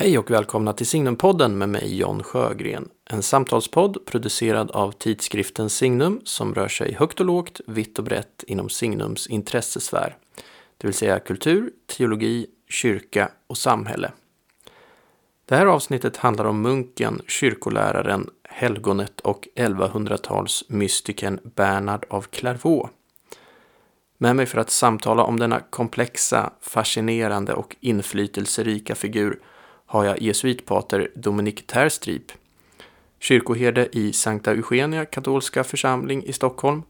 Hej och välkomna till Signumpodden med mig John Sjögren. En samtalspodd producerad av tidskriften Signum som rör sig högt och lågt, vitt och brett inom Signums intressesfär. Det vill säga kultur, teologi, kyrka och samhälle. Det här avsnittet handlar om munken, kyrkoläraren, helgonet och 1100-talsmystikern Bernard av Clairvaux. Med mig för att samtala om denna komplexa, fascinerande och inflytelserika figur har jag jesuitpater Dominik Terstrip, kyrkoherde i Sankta Eugenia katolska församling i Stockholm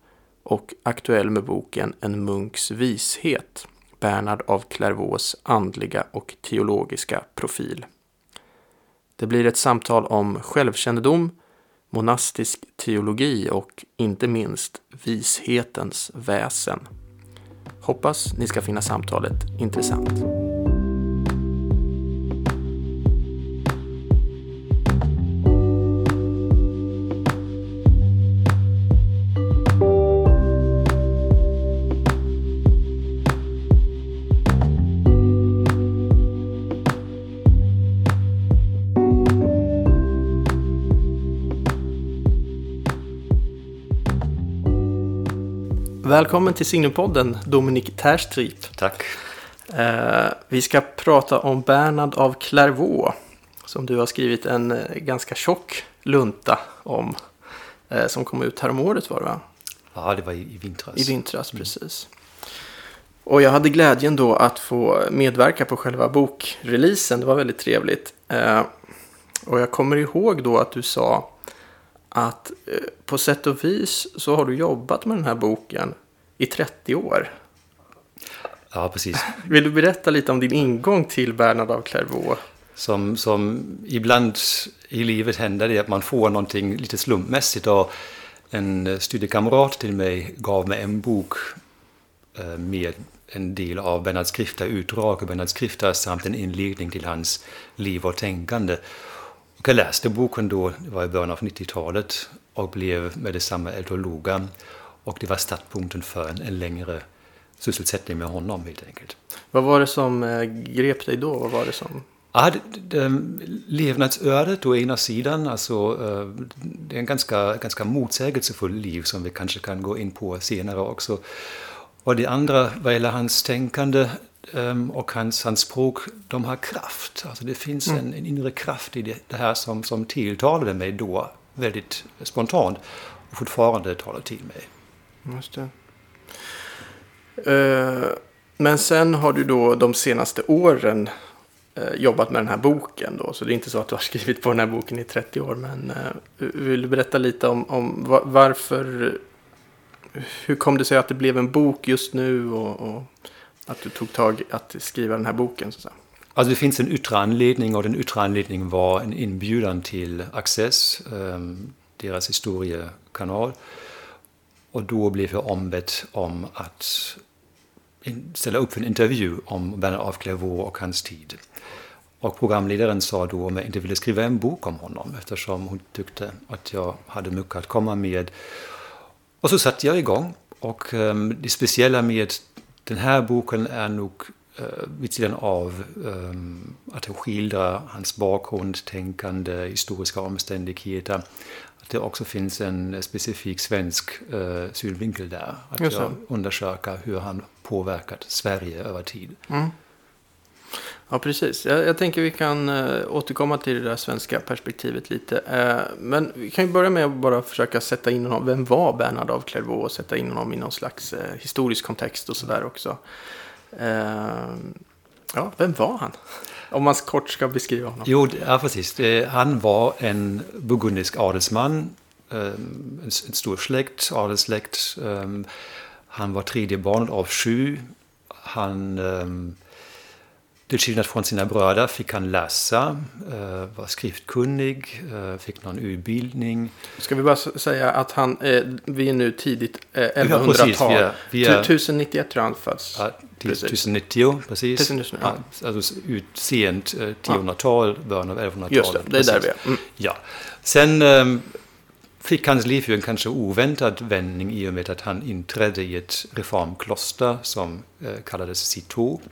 och aktuell med boken En munks vishet, Bernard av Clairvaux andliga och teologiska profil. Det blir ett samtal om självkännedom, monastisk teologi och inte minst vishetens väsen. Hoppas ni ska finna samtalet intressant. Välkommen till Signumpodden, Dominik Terstrip. Tack. Eh, vi ska prata om Bernard av Clairvaux, som du har skrivit en eh, ganska tjock lunta om, eh, som kom ut häromåret var det va? Ja, det var i, vintras. I vintras, precis. Och jag hade glädjen då att få medverka på själva bokreleasen, det var väldigt trevligt. Och jag kommer ihåg då att du sa att eh, på sätt och vis så har du jobbat med den här boken i 30 år. Ja, precis. Vill du berätta lite om din ingång till Bernard av Clairvaux? Som, som ibland i livet händer det att man får någonting lite slumpmässigt och en studiekamrat till mig gav mig en bok eh, med en del av Bernhards skrifter, utdrag ur Bernhards skrifter samt en inledning till hans liv och tänkande. Och jag läste boken då, det var i början av 90-talet, och blev med detsamma eldologa. Och det var startpunkten för en, en längre sysselsättning med honom helt enkelt. Vad var det som eh, grep dig då? Vad var det som... Ja, det, det, levnadsödet å ena sidan, alltså eh, det är en ganska, ganska motsägelsefull liv som vi kanske kan gå in på senare också. Och det andra vad gäller hans tänkande och hans, hans språk, de har kraft. Alltså det finns mm. en, en, inre kraft i det, det här som, som tilltalade mig då väldigt spontant och fortfarande talar till mig. Just det. Uh, men sen har du då de senaste åren uh, jobbat med den här boken då. Så det är inte så att du har skrivit på den här boken i 30 år. Men uh, vill du berätta lite om, om varför hur kom det sig att det blev en bok just nu och, och att du tog tag i att skriva den här boken? Så Alltså det finns en yttre anledning och den yttre anledningen var en inbjudan till Access, ehm, deras historiekanal. Och då blev jag ombedd om att ställa upp för en intervju om Bernard af Clairvaux och hans tid. Och programledaren sa då om jag inte ville skriva en bok om honom eftersom hon tyckte att jag hade mycket att komma med och så satte jag igång. Och ehm, det speciella med den här boken är nog uh, vid sidan av um, att den skildrar hans bakgrund, tänkande, historiska omständigheter, att det också finns en specifik svensk uh, synvinkel där. Att jag undersöker hur han påverkat Sverige över tid. Mm. Ja, precis. Jag, jag tänker vi kan eh, återkomma till det där svenska perspektivet lite. Uh, men vi kan ju börja med att bara försöka sätta in honom. Vem var Bernard av Clairvaux? Och sätta in honom i någon slags eh, historisk kontext och sådär också. ja, vem var han? Om man kort ska beskriva honom. Jo, ja, precis. Han var en burgundisk adelsman. En, en stor släkt, adelssläkt. Han var tredje barn av sju. Han till skillnad från sina bröder fick han läsa, eh, var skriftkunnig, eh, fick någon utbildning. Ska vi bara säga att han, eh, vi är nu tidigt 1100-tal. Ja, 1091 tror jag han föds. Ja, 1090, precis. 1090, ja. Alltså ut sent 1000-tal, början av 1100-talet. Just det, det är där vi är. Mm. Ja. Sen ehm, fick hans liv en kanske oväntad vändning i och med att han inträdde i ett reformkloster som kallades Citeaux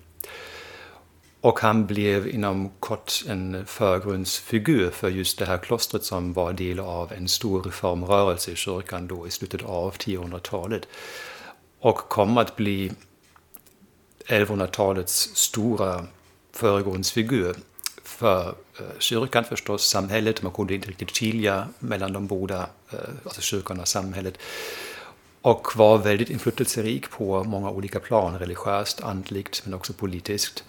och han blev inom kort en förgrundsfigur för just det här klostret som var del av en stor reformrörelse i kyrkan då i slutet av 1000-talet. Och kom att bli 1100-talets stora förgrundsfigur för eh, kyrkan förstås, samhället. Man kunde inte riktigt skilja mellan de båda, eh, alltså kyrkan och samhället. Och var väldigt inflytelserik på många olika plan, religiöst, andligt men också politiskt.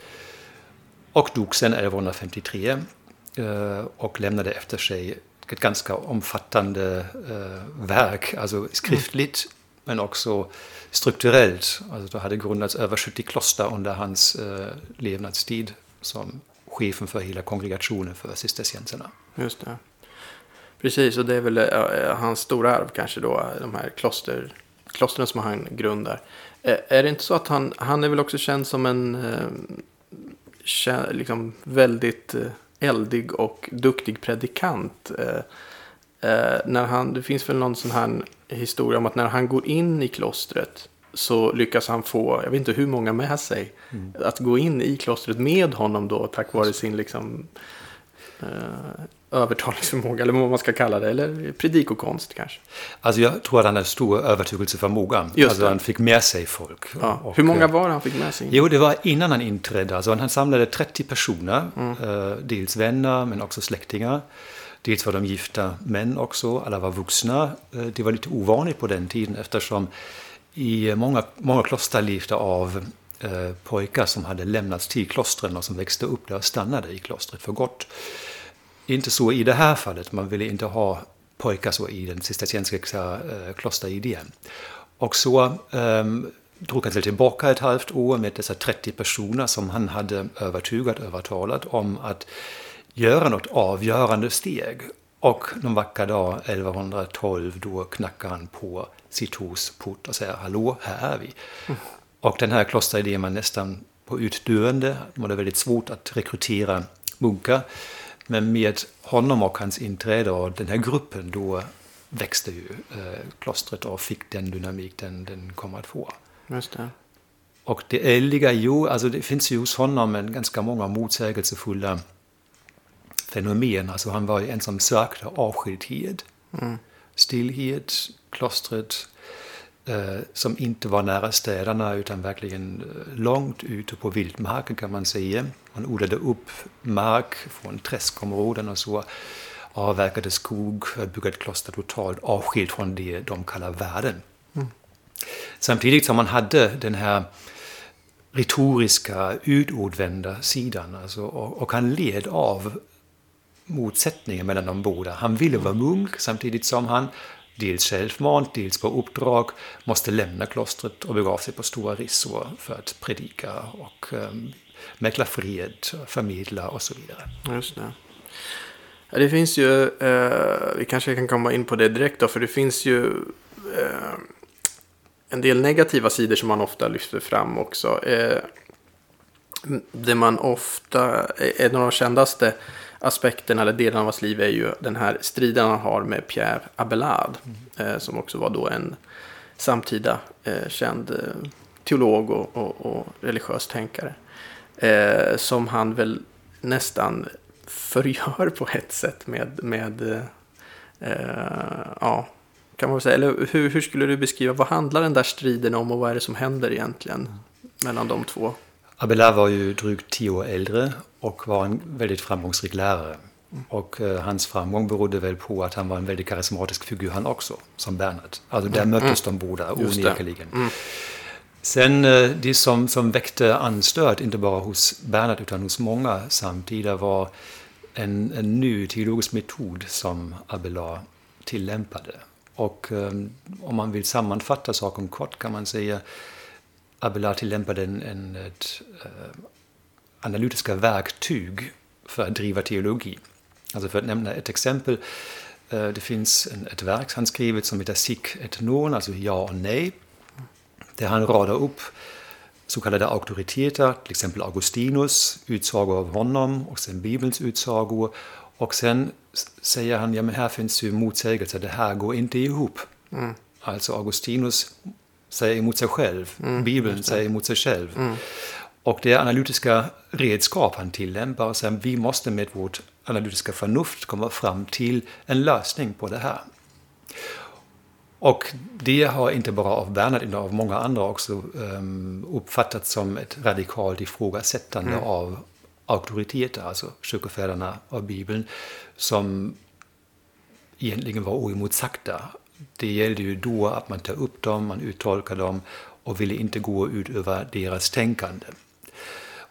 Och dog sen 1153 eh, och lämnade efter sig ett ganska omfattande eh, verk, alltså skriftligt mm. men också strukturellt. Alltså det hade grundats över 70 kloster under hans eh, levnadstid som chefen för hela kongregationen för cistercienserna. Just det. Precis, och det är väl äh, hans stora arv kanske då, de här kloster, klostren som han grundar. Äh, är det inte så att han, han är väl också känd som en äh, liksom väldigt eldig och duktig predikant? när han, det finns väl någon sån här historia om att när han går in i klostret så lyckas han få, jag vet inte hur många med sig, mm. att gå in i klostret med honom då tack vare sin liksom eh, övertalningsförmåga eller vad man ska kalla det, eller predikokonst kanske. Alltså jag tror att han hade stor övertygelseförmåga. Just alltså det. han fick med sig folk. Ja. Och, hur många eh, var det han fick med sig? Jo, det var innan han inträdde. Alltså han samlade 30 personer, mm. dels vänner men också släktingar. Dels var de gifta män också, alla var vuxna. Eh, det var lite ovanligt på den tiden eftersom i många, många kloster levde av pojkar som hade lämnats till klostren och som växte upp där och stannade i klostret för gott. Inte så i det här fallet, man ville inte ha pojkar så i den cisterciensiska eh, klosteridén. Och så um, drog han sig tillbaka ett halvt år med dessa 30 personer som han hade övertygat, övertalat om att göra något avgörande steg. Och någon vacker dag 1112 då knackar han på sitt hus port och säger hallå, här är vi. Mm. Och den här klosteridén var nästan på utdöende. Det var väldigt svårt att rekrytera munkar. Men med honom och hans inträde och den här gruppen då växte ju eh, klostret och fick den dynamik den, den kom att få. Just det. Och det eldiga, jo, alltså det finns ju hos honom en ganska många motsägelsefulla fenomen. Alltså han var ju en som sökte avskildhet, mm. stillhet, klostret eh, som inte var nära städerna utan verkligen eh, långt ute på vildmarken kan man säga. Man odlade upp mark från träskområden och så avverkade skog, byggde ett kloster totalt avskilt från det de kallar världen. Mm. Samtidigt som man hade den här retoriska, utåtvända sidan. Alltså, och, och han led av motsättningen mellan de båda. Han ville vara munk samtidigt som han dels självmant, dels på uppdrag, måste lämna klostret och begav sig på stora resor för att predika och um, mäkla fred, förmedla och så vidare. Just det. Det finns ju, eh, vi kanske kan komma in på det direkt då, för det finns ju eh, en del negativa sidor som man ofta lyfter fram också. Eh, det man ofta, en av de kändaste aspekten eller delen av hans liv är ju den här striden han har med Pierre Abelard. Mm. Eh, som också var då en samtida eh, känd eh, teolog och, och, och, religiös tänkare. Eh, som han väl nästan förgör på ett sätt med, med eh, ja, kan man säga. Eller hur, hur skulle du beskriva, vad handlar den där striden om och vad är det som händer egentligen mm. mellan de två? Abelard var ju drygt tio år äldre och var en väldigt framgångsrik lärare. Och eh, hans framgång berodde väl på att han var en väldigt karismatisk figur han också, som Bernhard. Alltså där mm. möttes mm. de båda onekligen. Mm. Sen eh, det som, som väckte anstöt, inte bara hos Bernhard utan hos många samtida, var en, en ny teologisk metod som Abelard tillämpade. Och eh, om man vill sammanfatta saken kort kan man säga Abelard tillämpade en, en, ett äh, analytiska verktyg för att driva teologi. Alltså för att nämna ett exempel. Äh, det finns en, ett verk han skrivit som heter Sic et non, alltså ja och nej. Där han radar upp så kallade auktoriteter, till exempel Augustinus, utsagor av honom och sen Bibelns utsagor. Och sen säger han, ja men här finns ju motsägelser, det här går inte ihop. Mm. Alltså Augustinus säger emot sig själv. Mm, Bibeln säger emot sig själv. Mm. Och det analytiska redskap han tillämpar. Sen, vi måste med vårt analytiska förnuft komma fram till en lösning på det här. Och det har inte bara av Bernhard utan av många andra också um, uppfattats som ett radikalt ifrågasättande mm. av auktoriteter, alltså kyrkofäderna av Bibeln, som egentligen var oemotsagda. Det gällde ju då att man tar upp dem, man uttolkar dem och ville inte gå ut över deras tänkande.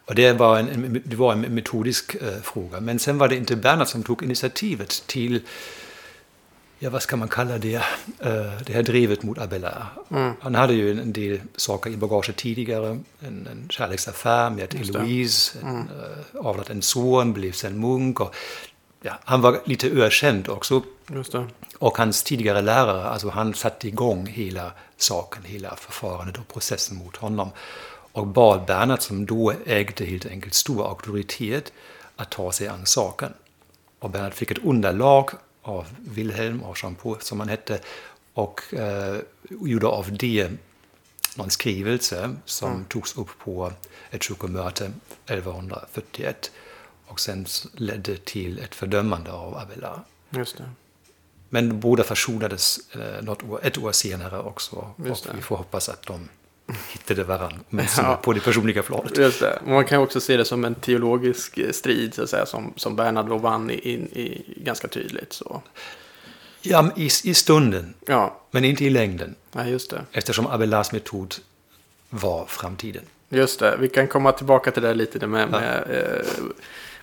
Och det var en, det var en metodisk eh, fråga. Men sen var det inte Bernhard som tog initiativet till ja, vad ska man kalla det, uh, det här drevet mot Abelard. Mm. Han hade ju en, del saker i bagaget tidigare, en, en kärleksaffär med Eloise, mm. en, uh, avlat en son, blev sen munk. Och, ja, han var lite ökänd också. Och hans tidigare lärare, alltså han satte igång hela saken, hela förfarandet och processen mot honom. Och bad Bernhard, som då ägde helt enkelt stor auktoritet, att ta sig an saken. Och Bernhard fick ett underlag av Wilhelm av Paul som han hette och eh, gjorde av det någon skrivelse som mm. togs upp på ett kyrkomöte 1141 och sen ledde till ett fördömande av Abelard. Just det. Men båda försonades eh, något år, ett år senare också. Just och det. vi får hoppas att de hittade varandra, men ja. på det personliga planet. Just det. Man kan också se det som en teologisk strid, så att säga, som, som Bernhard vann i, i, ganska tydligt. Så. Ja, i, i stunden, ja. men inte i längden. Ja, just det. Eftersom Abelards metod var framtiden. Just det, vi kan komma tillbaka till det lite med, ja. med eh,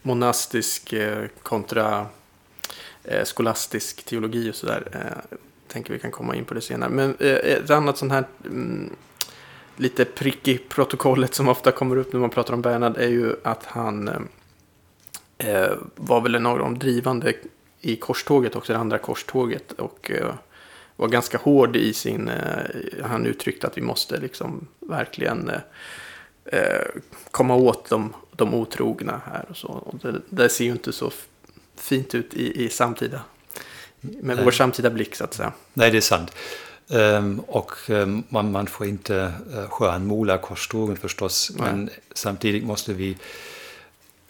monastisk eh, kontra eh, skolastisk teologi och sådär. Eh, tänker vi kan komma in på det senare. Men eh, ett annat sånt här mm, lite prick i protokollet som ofta kommer upp när man pratar om Bernhard är ju att han eh, var väl en av de drivande i korståget också, det andra korståget. Och eh, var ganska hård i sin, eh, han uttryckte att vi måste liksom verkligen eh, eh, komma åt de, de otrogna här och så. Och det, det ser ju inte så fint ut i, i samtida, med Nej. vår samtida blick så att säga. Nej, det är sant. Um, och um, man, man, får inte uh, skönmåla korstågen förstås, Nej. men samtidigt måste vi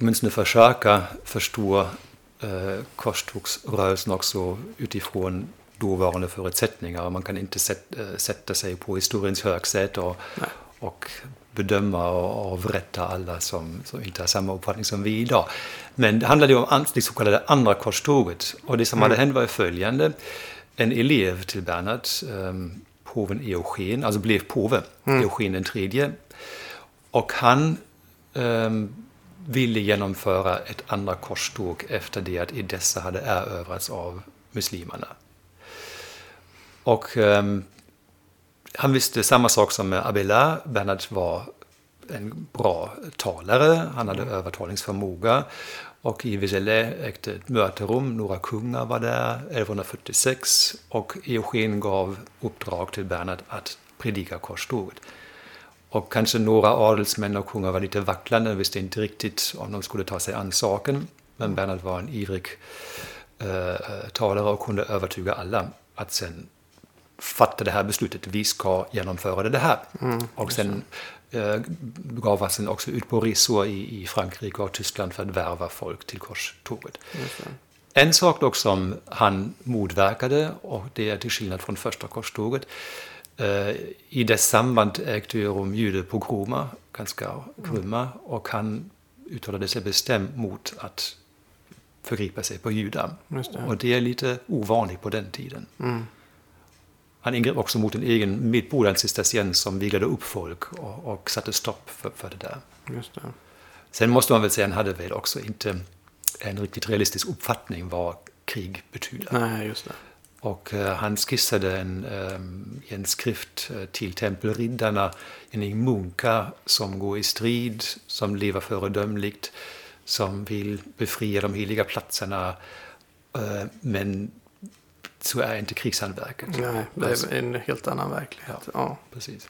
åtminstone försöka förstå uh, korstågsrörelsen också utifrån dåvarande förutsättningar. Man kan inte sätt, uh, sätta sig på historiens högsäte och, och bedöma och avrätta alla som, som inte har samma uppfattning som vi idag. Men det handlade om det så kallade andra korståget. Och det som mm. hade hänt var följande en elev till Bernhard, um, påven Eugen, alltså blev påve, mm. Eugen den tredje. Och han um, ville genomföra ett andra korståg efter det att Edessa hade erövrats av muslimerna. Och um, han visste samma sak som med Abelard. Bernhard var en bra talare, han hade mm. övertalningsförmåga och i Vézelay ägde ett möterum, några kungar var där 1146 och Eugen gav uppdrag till Bernhard att predika korståget. Och kanske några adelsmän och kungar var lite vacklande, visste inte riktigt om de skulle ta sig an saken. Men Bernhard var en ivrig eh, talare och kunde övertyga alla att sen fatta det här beslutet, vi ska genomföra det här. Mm, och sen gav han sig också ut på resor i, i Frankrike och Tyskland för att värva folk till korståget. En sak dock som han motverkade, och det är till skillnad från första korståget, eh, i dess samband ägde rum judepogromer, ganska grymma, mm. och han uttalade sig bestämt mot att förgripa sig på judar. Och det är lite ovanligt på den tiden. Mm. Han ingrep också mot en egen medborgare, en cisterciens, som viglade upp folk och, och satte stopp för, för det där. Det. Sen måste man väl säga, han hade väl också inte en riktigt realistisk uppfattning vad krig betyder. Nej, just det. Och uh, han skissade en, um, en skrift uh, till tempelriddarna, en munkar som går i strid, som lever föredömligt, som vill befria de heliga platserna, uh, men så är inte krigshandverket. Nej, det är en helt annan verklighet. Ja, ja. precis.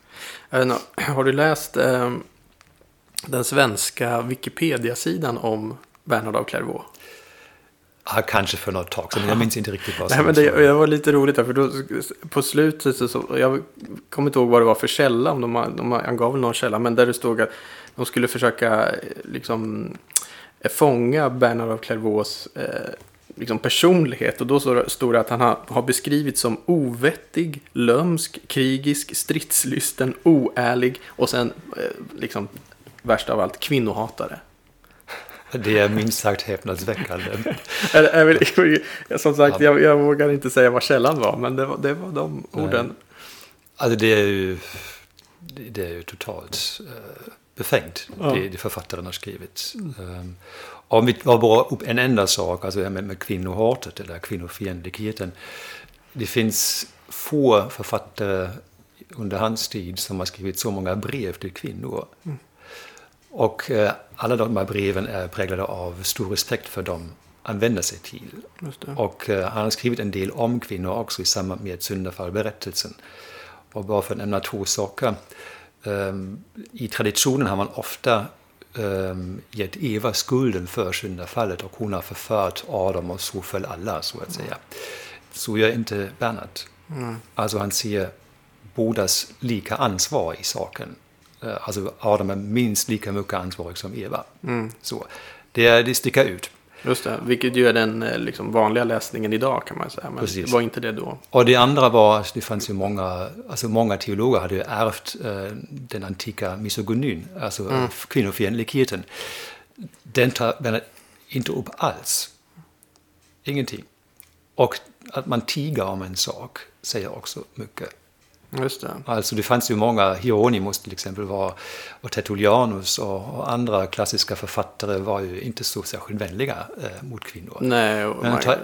Har du läst eh, den svenska Wikipedia-sidan om Bernhard av Clairvaux? Ja, kanske för något tag sedan, jag minns inte riktigt vad som Nej, men det, det var lite roligt där, för då, på slutet så, så jag kommer inte ihåg vad det var för källa, om de, de angav någon källa, men där det stod att de skulle försöka eh, liksom eh, fånga Bernard av Clairvaux eh, liksom personlighet. Och då så står det att han har, har beskrivits som ovettig, lömsk, krigisk, stridslysten, oärlig och sen eh, liksom värst av allt kvinnohatare. Det är minst sagt häpnadsväckande. Som sagt, jag, jag vågar inte säga vad källan var, men det var, det var de orden. Alltså det är ju, det det är ju totalt uh, befängt, Ja. det, det författaren har skrivit. Um, om vi tar bara upp en enda sak, alltså det här med, med kvinnohatet eller kvinnofientligheten. Det finns få författare under hans tid som har skrivit så många brev till kvinnor. Och eh, alla de här breven är präglade av stor respekt för dem han vänder sig till. Och eh, han har skrivit en del om kvinnor också i samband med syndafallberättelsen. Och bara för att nämna två saker. ehm, I traditionen har man ofta gett Eva skulden för syndafallet och hon har förfört Adam och så föll alla, så att säga. Så gör inte Bernhard. Alltså han ser bådas lika ansvar i saken. Eh, Alltså Adam är minst lika mycket ansvarig som Eva. Så det, det sticker ut. Just det, vilket ju är den eh, liksom, vanliga läsningen idag kan man säga. Men Precis. det var inte det då. Och det andra var att det fanns ju många, alltså många teologer hade ju ärvt eh, den antika misogynin, alltså mm. kvinnofientligheten. Den tar Bernhard inte upp alls. Ingenting. Och att man tiger om en sak säger också mycket. Just det. Alltså det fanns ju många, Hieronymus till exempel var, och Tertullianus och, och andra klassiska författare var ju inte så särskilt vänliga eh, mot kvinnor. Nej, och han man- tar,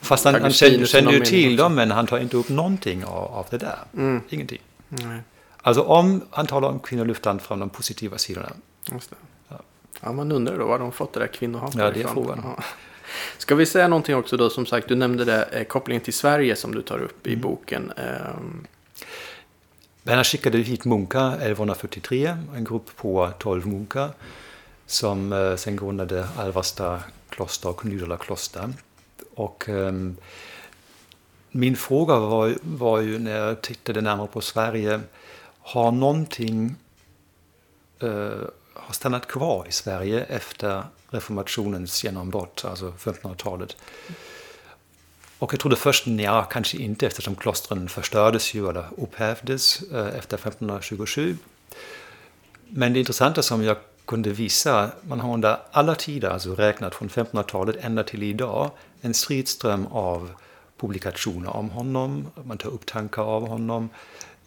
fast han, han kände, kände ju till dem, men han tar inte upp någonting av, av det där. Mm. Ingenting. Nej, Alltså om han talar om kvinnor lyfter han fram de positiva sidorna. just det. Ja, man undrar då var de fått det där kvinnohatet Ja, det är frågan. Ja. Ska vi säga någonting också då, som sagt, du nämnde det, eh, kopplingen till Sverige som du tar upp Mm. i boken. Men Bernhard skickade hit munkar 1143, en grupp på 12 munkar som eh, sen grundade Alvasta kloster och Nydala kloster. Och um, min fråga var, var ju när jag tittade närmare på Sverige, har någonting uh, har stannat kvar i Sverige efter reformationens genombrott, alltså 1500-talet? Och jag trodde först, ja, kanske inte eftersom klostren förstördes ju eller upphävdes eh, efter 1527. Men det intressanta som jag kunde visa, man har under alla tider, alltså räknat från 1500-talet ända till idag, en stridström av publikationer om honom, man tar upp tankar av honom.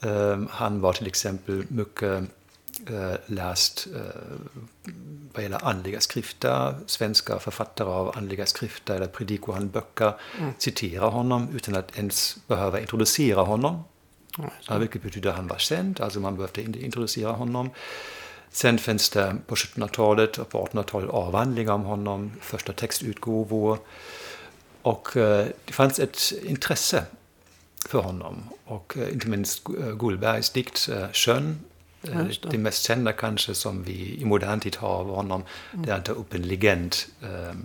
Ehm, han var till exempel mycket läst eh, vad gäller andliga skrifter. Svenska författare av andliga skrifter eller predikohandböcker citerar honom utan att ens behöva introducera honom. Ja, vilket betyder att han var känd, alltså man behövde inte introducera honom. Sen finns det på 1700-talet och på 1800-talet avhandlingar om honom, första textutgåvor. Och eh, det fanns ett intresse för honom. Och eh, inte minst eh, Gullbergs dikt eh, Sjön, eh, det. det mest kända kanske som vi i modern tid har av honom, där han tar upp en legend eh,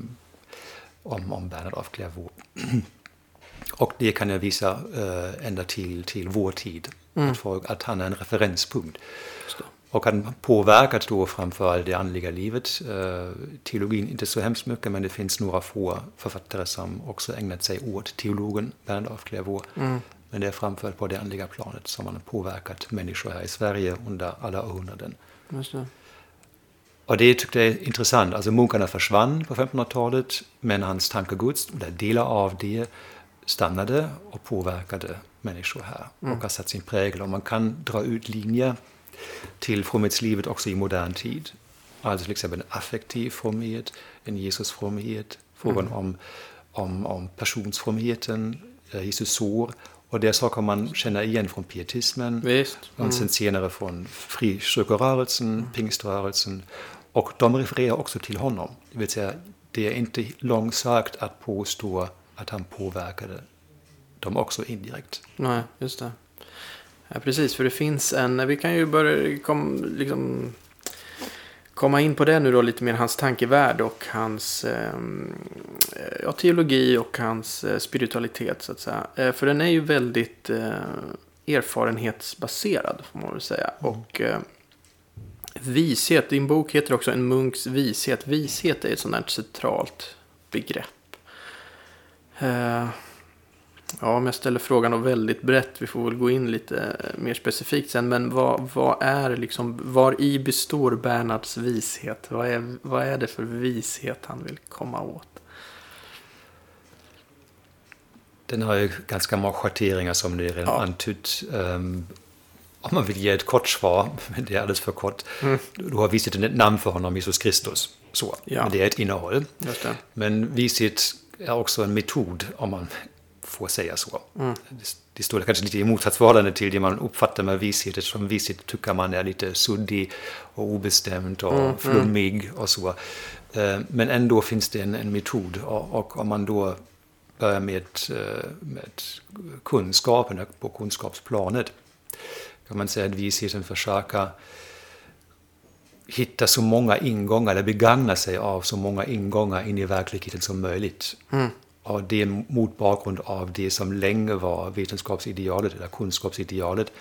om, om Bernhard av Clairvaux. Och det kan jag visa eh, ända till, till vår tid, att, folk, att han är en referenspunkt. det. Och han påverkat då framförallt det andliga livet. Eh, teologin inte så hemskt mycket, men det finns några få författare som också ägnat sig åt teologen Bernhard af Clairvaux. Men det är framförallt på det andliga planet som han har påverkat människor här i Sverige under alla århundraden. Just det. Och det tyckte jag är intressant. Alltså munkarna försvann på 1500-talet, men hans tankegods, eller delar av det, stannade och påverkade människor här och har satt sin prägel. Och man kan dra ut linjer till fromhetslivet också i modern tid. Alltså till exempel en affektiv fromhet, en Jesusfromhet, frågan om, om, om passionsfromheten, Jesus sår. Och det saker man känner igen från pietismen. Visst. Och sen senare från frikyrkorörelsen, pingströrelsen. Och de refererar också till honom. Det vill säga, det är inte långsökt att påstå att han påverkade dem också indirekt. Nej, just det. Ja, precis, för det finns en... Vi kan ju börja kom, liksom, komma in på det nu då, lite mer hans tankevärld och hans... ehm, ja, teologi och hans eh, spiritualitet så att säga. Eh, för den är ju väldigt eh, erfarenhetsbaserad får man väl säga. Mm. Och eh, vishet, din bok heter också En munks vishet. Vishet är ett sånt här centralt begrepp. Eh, ja, om jag ställer frågan och väldigt brett, vi får väl gå in lite mer specifikt sen. Men vad, vad är liksom, var i består Bernhards vishet? Vad är, vad är det för vishet han vill komma åt? Den har ju ganska många schatteringar som ni redan Ja. antytt. Um, om man vill ge ett kort svar, men det är alldeles för kort, då har visheten ett namn för honom, Jesus Kristus. Så, Ja. men det är ett innehåll. Men vishet är också en metod, om man får säga så. Det- Det står kanske lite i motsatsförhållande till det man uppfattar med vishet. Eftersom vishet tycker man är lite suddig och obestämd och flummig och så. Eh, Men ändå finns det en, en metod. Och, och om man då börjar med, eh, med kunskapen på kunskapsplanet kan man säga att visheten försöker hitta så många ingångar, eller begagna sig av så många ingångar in i verkligheten som möjligt. Och det mot bakgrund av det som länge var vetenskapsidealet eller kunskapsidealet.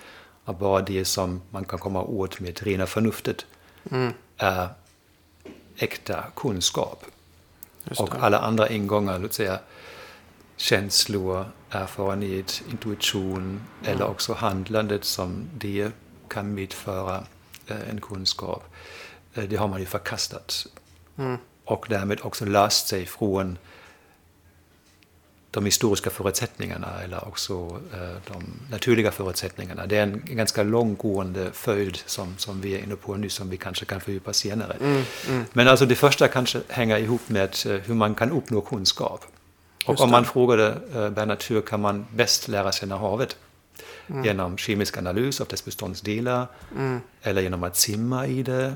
Att bara det som man kan komma åt med rena förnuftet är äkta kunskap. Och alla andra ingångar, låt säga känslor, erfarenhet, intuition eller också handlandet som det kan medföra eh, en kunskap. eh, Det har man ju förkastat. Och därmed också löst sig från de historiska förutsättningarna eller också eh, de naturliga förutsättningarna. Det är en ganska långgående följd som, som vi är inne på nu som vi kanske kan fördjupa senare. Men alltså det första kanske hänger ihop med eh, hur man kan uppnå kunskap. Och om man frågade eh, Bernhard hur kan man bäst lära känna havet? Genom kemisk analys av dess beståndsdelar, eller genom att simma i det,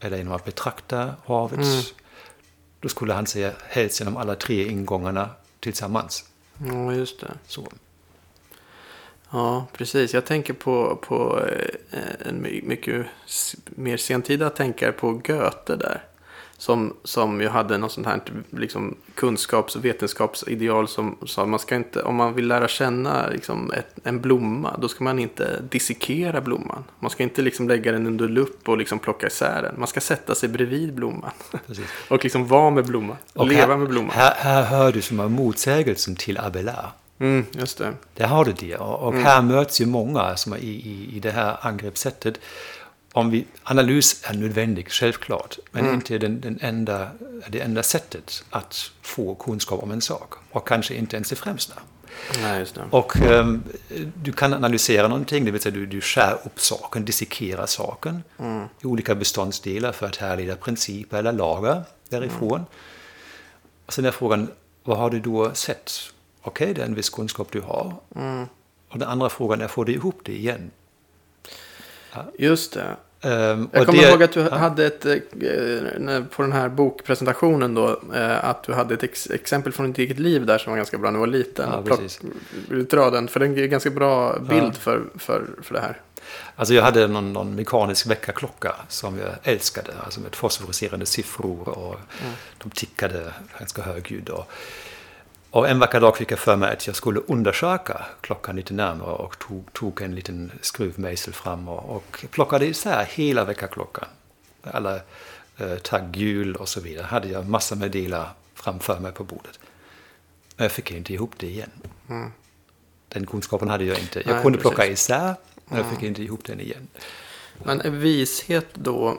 eller genom att betrakta havet. Då skulle han säga helst genom alla tre ingångarna tillsammans. Ja, just det. Så. Ja, precis. Jag tänker på, på eh, en my- mycket mer sentida tänkare på Goethe där. Som, som ju hade något sånt här liksom, kunskaps och vetenskapsideal som sa man ska inte, om man vill lära känna liksom, ett, en blomma, då ska man inte dissekera blomman. Man ska inte liksom, lägga den under lupp och liksom, plocka isär den. Man ska sätta sig bredvid blomman. Och liksom vara med blomman. Och leva här, med blomman. Här, här hör du som är motsägelsen till Abelard. Mm, just det. Där har du det. Och, och Mm. här möts ju många som i, i, i det här angreppssättet. Om vi, analys är nödvändig, självklart, men Mm. inte den, den enda, det enda sättet att få kunskap om en sak. Och kanske inte ens det främsta. Nej, det. Och ehm, du kan analysera någonting, det vill säga du, du skär upp saken, dissekerar saken i olika beståndsdelar för att härleda principer eller lagar därifrån. Och sen är frågan, vad har du då sett? Okej, det är en viss kunskap du har. Och den andra frågan är, får du ihop det igen? Just det. Ehm, Jag kommer det- ihåg att du hade ett, eh, när- på den här bokpresentationen då, eh, att du hade ett ex exempel från ditt eget liv där som var ganska bra när du var liten. Ja, Plock- dra den? För den är en ganska bra bild Ja. för, för, för det här. Alltså jag hade någon, någon mekanisk väckarklocka som jag älskade, alltså med fosforiserande siffror och de tickade ganska högljutt. Och, och en vacker dag fick jag för mig att jag skulle undersöka klockan lite närmare och tog, tog en liten skruvmejsel fram och, och plockade isär hela väckarklockan. Alla eh, tagghjul och så vidare hade jag massor med delar framför mig på bordet. Men jag fick inte ihop det igen. Den kunskapen hade jag inte. Jag Nej, kunde precis. plocka isär, men jag fick inte ihop den igen. Men en vishet då,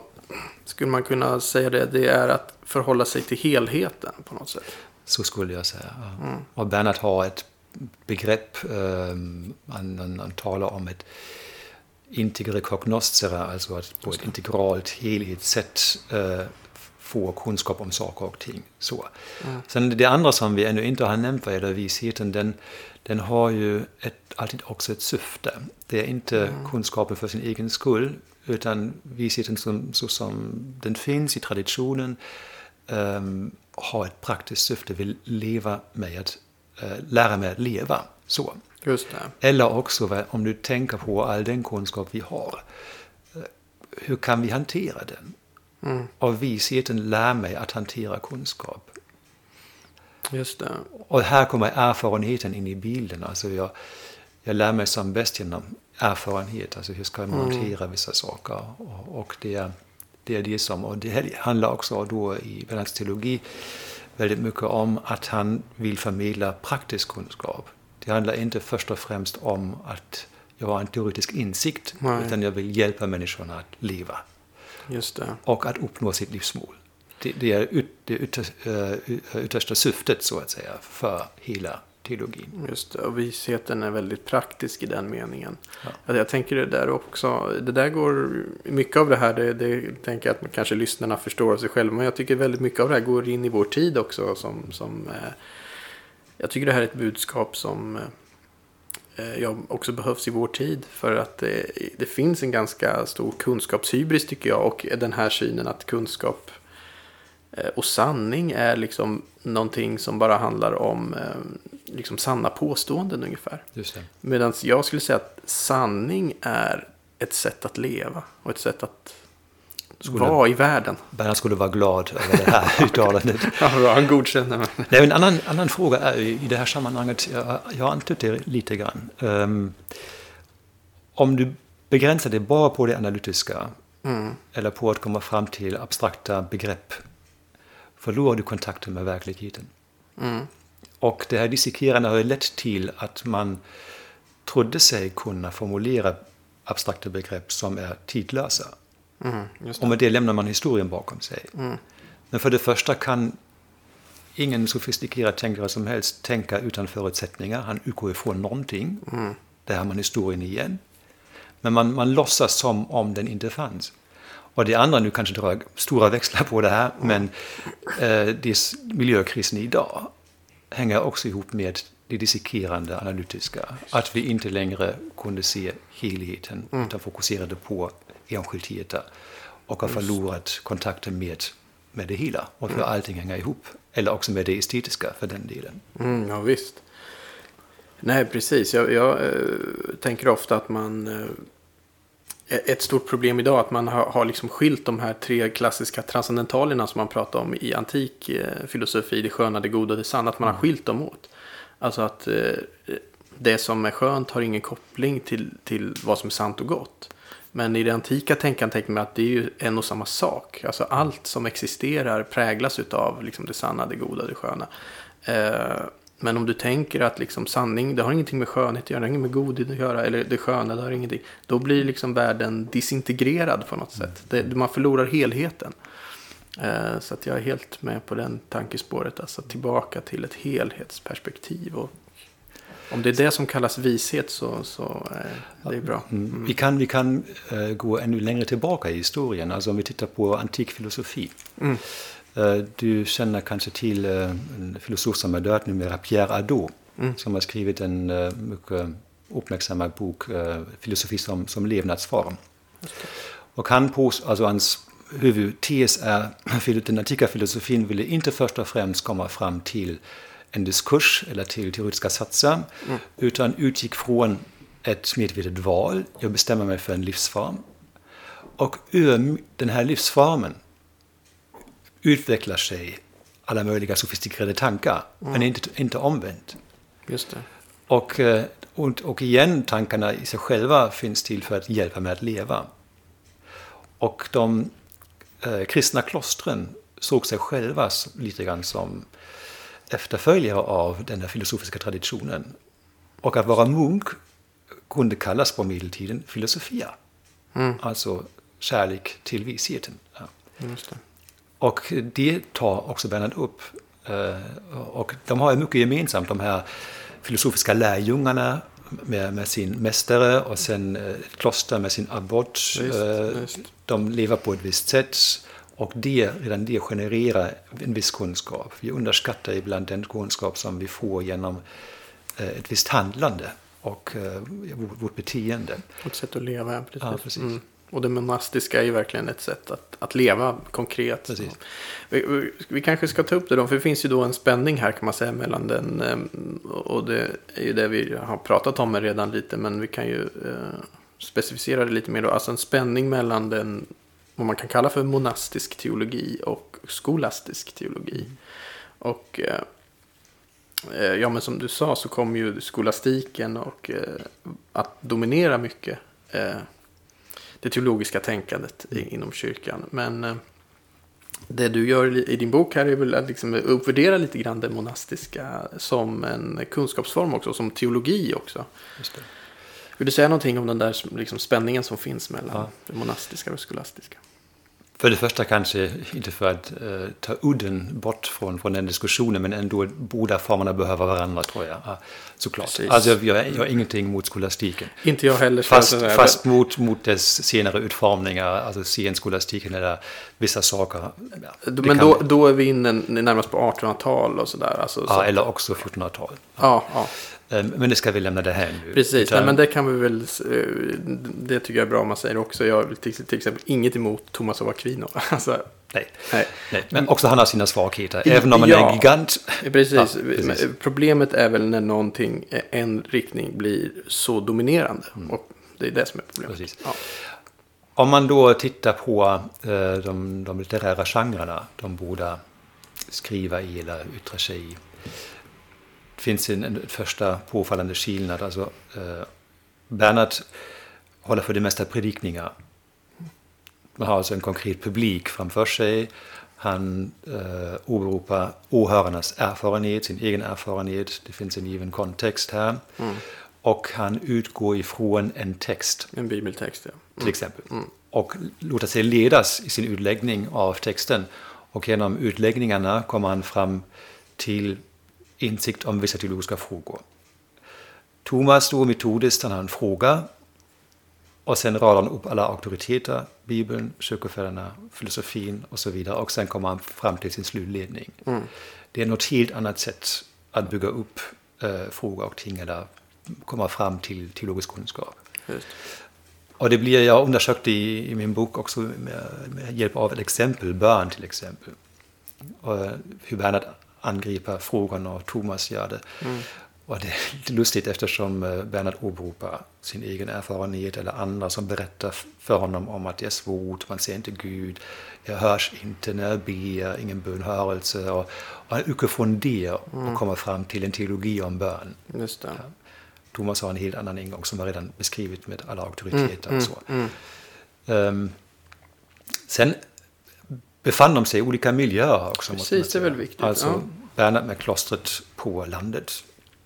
skulle man kunna säga det, det är att förhålla sig till helheten på något sätt. Så skulle jag säga. Ja. Och Bernhard har ett begrepp, um, han, han, han talar om ett integre cognoscere, alltså att på ett integralt helhetssätt uh, få kunskap om saker och ting. Så. Sen det andra som vi ännu inte har nämnt vad gäller visheten, den, den har ju ett, alltid också ett syfte. Det är inte kunskapen för sin egen skull, utan visheten som, så som den finns i traditionen ehm, har ett praktiskt syfte, vill leva med att eh, lära mig att leva. Så. Just det. Eller också om du tänker på all den kunskap vi har, eh, hur kan vi hantera den? Och visheten lär mig att hantera kunskap. Just det. Och här kommer erfarenheten in i bilden. Alltså jag, jag lär mig som bäst genom erfarenhet. Alltså hur ska man hantera vissa saker. Och, och det, är, det är det som, och det handlar också då i Bernhards teologi väldigt mycket om att han vill förmedla praktisk kunskap. Det handlar inte först och främst om att jag har en teoretisk insikt, Nej. utan jag vill hjälpa människorna att leva Just det. och att uppnå sitt livsmål. Det, det är ut, det yttersta, äh, yttersta syftet, så att säga, för hela teologin. Just det. Och visheten är väldigt praktisk i den meningen. Ja. Jag tänker det där också. Det där går, mycket av det här, det, det tänker jag att kanske lyssnarna förstår av sig själva. Men jag tycker väldigt mycket av det här går in i vår tid också. Som, som, eh, jag tycker det här är ett budskap som eh, ja, också behövs i vår tid. För att det, det finns en ganska stor kunskapshybris tycker jag. Och den här synen att kunskap eh, och sanning är liksom någonting som bara handlar om eh, liksom sanna påståenden ungefär. Det. Medan jag skulle säga att sanning är ett sätt att leva och ett sätt att Skulle- vara i världen. Bernhard skulle vara glad över det här uttalandet. Ja, bra, han godkänner mig. Nej, en annan, annan fråga är i det här sammanhanget, jag, jag antytt det lite grann. Ehm, om du begränsar dig bara på det analytiska eller på att komma fram till abstrakta begrepp förlorar du kontakten med verkligheten. Och det här dissekerande har lett till att man trodde sig kunna formulera abstrakta begrepp som är tidlösa. Mm, just Och med det lämnar man historien bakom sig. Men för det första kan ingen sofistikerad tänkare som helst tänka utan förutsättningar. Han utgår ifrån någonting. Där har man historien igen. Men man, man låtsas som om den inte fanns. Och det andra, nu kanske drar stora växlar på det här, men eh, det s- miljökrisen idag hänger också ihop med det dissekerande analytiska. Att vi inte längre kunde se helheten utan fokuserade på enskildheter och har förlorat kontakten med, med det hela och hur allting hänger ihop. Eller också med det estetiska för den delen. Mm, ja, visst. Nej, precis. Jag, jag eh, tänker ofta att man... Eh, ett stort problem idag att man har, har liksom skilt de här tre klassiska transcendentalerna som man pratar om i antik eh, filosofi, det sköna, det goda och det sanna, att man har skilt dem åt. Alltså att eh, det som är skönt har ingen koppling till, till vad som är sant och gott. Men i det antika tänkandet tänker man att det är ju en och samma sak. Alltså allt som existerar präglas av liksom det sanna, det goda, det sköna. Men om du tänker att liksom sanning, det har ingenting med skönhet att göra, det har inget med godhet att göra, eller det sköna, det har ingenting. Då blir liksom världen disintegrerad på något sätt. Det, man förlorar helheten. Eh, så att jag är helt med på den tankespåret, alltså tillbaka till ett helhetsperspektiv. Och om det är det som kallas vishet så, så eh, det är bra. Mm. Vi kan, vi kan eh, gå ännu längre tillbaka i historien, alltså om vi tittar på antik filosofi. Eh, du känner kanske till eh, en filosof som är död numera, Pierre Hadot, som har skrivit en eh, mycket uppmärksammad bok, eh, Filosofi som, som levnadsform. Och han pås, alltså hans huvudtes är att den antika filosofin ville inte först och främst komma fram till en diskurs eller till teoretiska satser, utan utgick från ett medvetet val. Jag bestämmer mig för en livsform. Och ur den här livsformen utvecklar sig alla möjliga sofistikerade tankar, men inte, inte omvänt. Just det. Och, eh, och, och igen, tankarna i sig själva finns till för att hjälpa mig att leva. Och de eh, kristna klostren såg sig själva lite grann som efterföljare av den här filosofiska traditionen. Och att vara munk kunde kallas på medeltiden filosofia. Alltså kärlek till visheten. Ja. Och det tar också Bernhard upp. Eh, Och de har mycket gemensamt, de här filosofiska lärjungarna med, med sin mästare och sen eh, ett kloster med sin abbot. Eh. De lever på ett visst sätt och det, redan det genererar en viss kunskap. Vi underskattar ibland den kunskap som vi får genom ett visst handlande och vårt- vårt beteende. Ett sätt att leva, precis. Ja, precis. Och det monastiska är ju verkligen ett sätt att, att leva konkret. Precis. Vi, vi, vi kanske ska ta upp det då, för det finns ju då en spänning här kan man säga mellan den, ehm, och det är ju det vi har pratat om redan lite, men vi kan ju eh, specificera det lite mer då. Alltså en spänning mellan den, vad man kan kalla för monastisk teologi och skolastisk teologi. Och eh, eh, ja, men som du sa så kommer ju skolastiken och eh, att dominera mycket det teologiska tänkandet i, inom kyrkan. Men eh, det du gör i din bok här är väl att liksom uppvärdera lite grann det monastiska som en kunskapsform också, som teologi också. Vill du säga någonting om den där liksom, spänningen som finns mellan Ja. det monastiska och det skolastiska? För det första kanske, inte för att eh, ta udden bort från, från den diskussionen, men ändå båda formerna behöver varandra tror jag. Ja, såklart. Precis. Alltså jag, jag, jag har ingenting mot skolastiken. Inte jag heller. ska jag Fast, fast mot, mot dess senare utformningar, alltså senskolastiken eller vissa saker. Ja, Men kan- då, då är vi inne närmast på 1800-tal och sådär. Alltså, så, ja, eller också 1400-tal. ja, ja, Men det ska vi lämna det här nu. precis. Utan- Nej, men det kan vi väl, eh, det tycker jag är bra om man säger också. Jag har till, till exempel inget emot Thomas av Aquino. Alltså, nej, nej. nej, men också han har sina svagheter. Även om han är Ja. en gigant. Precis. Ja, precis. Problemet är väl när någonting, eh, en riktning blir så dominerande. Och det är det som är problemet. Mm. Ja. Om man då tittar på eh, de, de litterära genrerna de borde skriva i eller yttra sig i. Finns en, en första påfallande skillnad. Alltså, eh, Bernhard håller för det mesta predikningar. Man har alltså en konkret publik framför sig. Han eh, åberopar åhörarnas erfarenhet, sin egen erfarenhet. Det finns en given kontext här. Och han utgår ifrån en text En bibeltext, ja. till exempel. Och låta sig ledas i sin utläggning av texten. Och genom utläggningarna kommer han fram till insikt om vissa teologiska frågor. Thomas då metodiskt, han har en fråga. Och sen radar han upp alla auktoriteter, Bibeln, kyrkofäderna, filosofin och så vidare. Och sen kommer han fram till sin slutledning. Det är något helt annat sätt att bygga upp eh, frågor och ting eller komma fram till teologisk kunskap. Just. Och det blir jag undersökt i, i min bok också med, med hjälp av ett exempel, bön till exempel. Och hur Bernhard angriper frågan och Thomas gör det. Och det är lite lustigt eftersom eh, Bernhard åberopar sin egen erfarenhet eller andra som berättar för honom om att det är svårt, man ser inte Gud, jag hörs inte när jag ber, ingen bönhörelse. Och, och från det och kommer fram till en teologi om bön. Just det. Thomas har en helt annan ingång som var redan beskrivit med alla auktoriteter och så. Ehm, sen befann de sig i olika miljöer också. Precis, det är väl viktigt, Alltså ja. Bernhard med klostret på landet,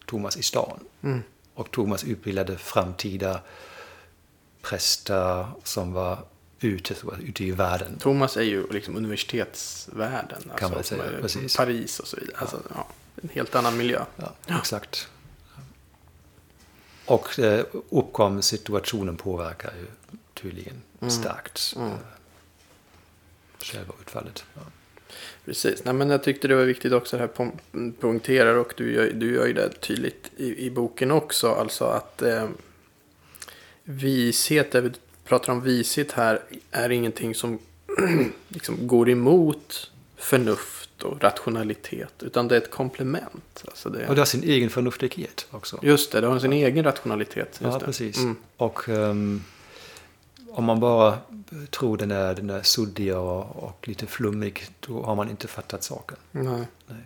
Thomas i stan. Mm. Och Thomas utbildade framtida präster som var ute, ute i världen. Thomas är ju liksom universitetsvärlden. Alltså, man säga, precis. Paris och så vidare. Alltså, ja, en helt annan miljö. Ja, exakt. Och eh, uppkom situationen påverkar ju tydligen Mm. starkt själva utfallet. Ja. Precis. Nej, men jag tyckte det var viktigt också det här poängterar och du gör, du gör ju det tydligt i, i boken också. Alltså att eh, vishet, det vi pratar om vishet här, är ingenting som liksom går emot förnuft och rationalitet. Utan det är ett komplement. Alltså det, Och det har sin egen förnuftighet också. just det, det har sin egen rationalitet. Ja, det. precis. Mm. Och ehm, om man bara tror den är, den är suddig och, och lite flummig, då har man inte fattat saken. Nej. Nej.